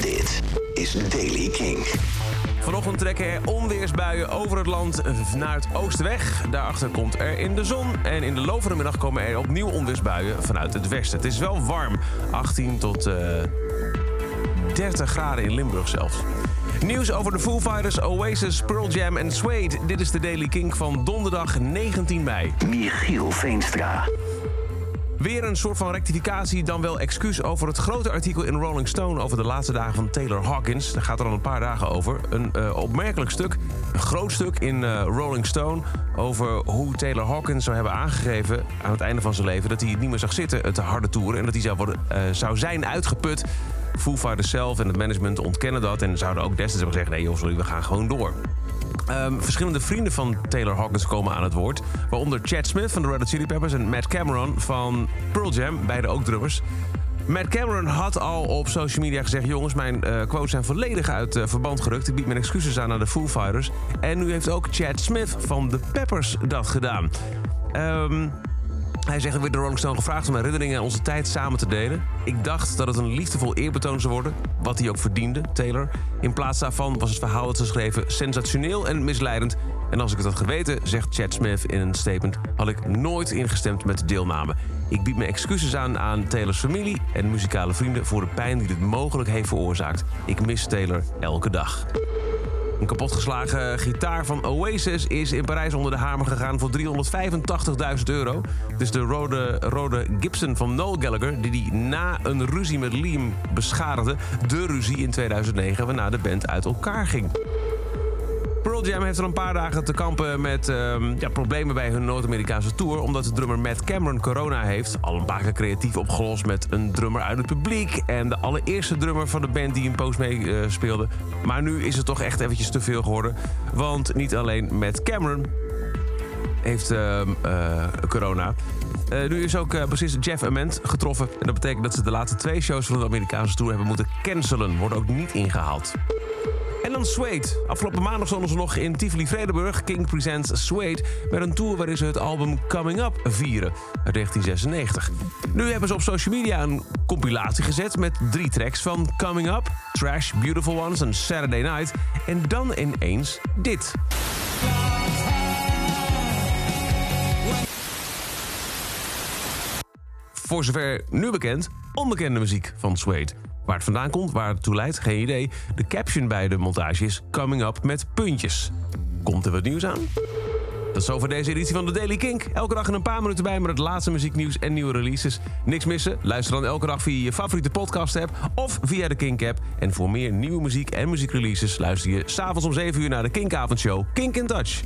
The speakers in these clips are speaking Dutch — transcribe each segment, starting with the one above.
Dit is Daily King. Vanochtend trekken er onweersbuien over het land naar het oosten weg. Daarachter komt er in de zon. En in de loop van de middag komen er opnieuw onweersbuien vanuit het westen. Het is wel warm. 18 tot eh 30 graden in Limburg zelfs. Nieuws over de Foo Fighters, Oasis, Pearl Jam en Suede. Dit is de Daily King van donderdag 19 mei. Michiel Veenstra. Weer een soort van rectificatie, dan wel excuus over het grote artikel in Rolling Stone over de laatste dagen van Taylor Hawkins. Daar gaat er al een paar dagen over. Een eh, opmerkelijk stuk, een groot stuk in eh, Rolling Stone over hoe Taylor Hawkins zou hebben aangegeven aan het einde van zijn leven dat hij het niet meer zag zitten, het harde toeren, en dat hij zou, worden, eh, zou zijn uitgeput. Foo Fighters zelf en het management ontkennen dat en zouden ook destijds hebben gezegd: nee joh, sorry, we gaan gewoon door. Ehm, verschillende vrienden van Taylor Hawkins komen aan het woord. Waaronder Chad Smith van de Red Hot Chili Peppers en Matt Cameron van Pearl Jam, beide ook drummers. Matt Cameron had al op social media gezegd... jongens, mijn eh, quotes zijn volledig uit eh, verband gerukt. Ik bied mijn excuses aan aan de Foo Fighters. En nu heeft ook Chad Smith van de Peppers dat gedaan. Ehm... Hij zegt, werd de Rolling Stone gevraagd om herinneringen aan onze tijd samen te delen. Ik dacht dat het een liefdevol eerbetoon zou worden, wat hij ook verdiende, Taylor. In plaats daarvan was het verhaal dat ze schreven sensationeel en misleidend. En als ik het had geweten, zegt Chad Smith in een statement... had ik nooit ingestemd met de deelname. Ik bied mijn excuses aan aan Taylors familie en muzikale vrienden... voor de pijn die dit mogelijk heeft veroorzaakt. Ik mis Taylor elke dag. Een kapotgeslagen gitaar van Oasis is in Parijs onder de hamer gegaan voor 385.000 euro. Het is de rode, rode Gibson van Noel Gallagher die die na een ruzie met Liam beschadigde. De ruzie in 2009 waarna de band uit elkaar ging. Pearl Jam heeft er een paar dagen te kampen met ehm, ja, problemen bij hun Noord-Amerikaanse tour. Omdat de drummer Matt Cameron corona heeft. Al een paar keer creatief opgelost met een drummer uit het publiek. En de allereerste drummer van de band die een post mee eh, speelde. Maar nu is het toch echt eventjes te veel geworden. Want niet alleen Matt Cameron heeft ehm, eh, corona. Eh, nu is ook bassist Jeff Ament getroffen. En dat betekent dat ze de laatste twee shows van de Amerikaanse tour hebben moeten cancelen. Worden ook niet ingehaald. En dan Suede. Afgelopen maandag stonden ze nog in Tivoli-Vredenburg. King Presents Suede. Met een tour waarin ze het album Coming Up vieren. Uit 1996. Nu hebben ze op social media een compilatie gezet... met drie tracks van Coming Up, Trash, Beautiful Ones en Saturday Night. En dan ineens dit. Voor zover nu bekend, onbekende muziek van Suede. Waar het vandaan komt, waar het toe leidt, geen idee. De caption bij de montage is Coming Up met puntjes. Komt er wat nieuws aan? Dat is zo voor deze editie van de Daily Kink. Elke dag in een paar minuten bij met het laatste muzieknieuws en nieuwe releases. Niks missen? Luister dan elke dag via je favoriete podcast-app of via de Kink-app. En voor meer nieuwe muziek en muziekreleases luister je s'avonds om 7 uur naar de Kinkavondshow Kink in Touch.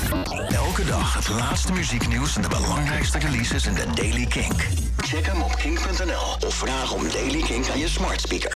Elke dag het laatste muzieknieuws en de belangrijkste releases in de Daily Kink. Check hem op kink.nl of vraag om Daily Kink aan je smart speaker.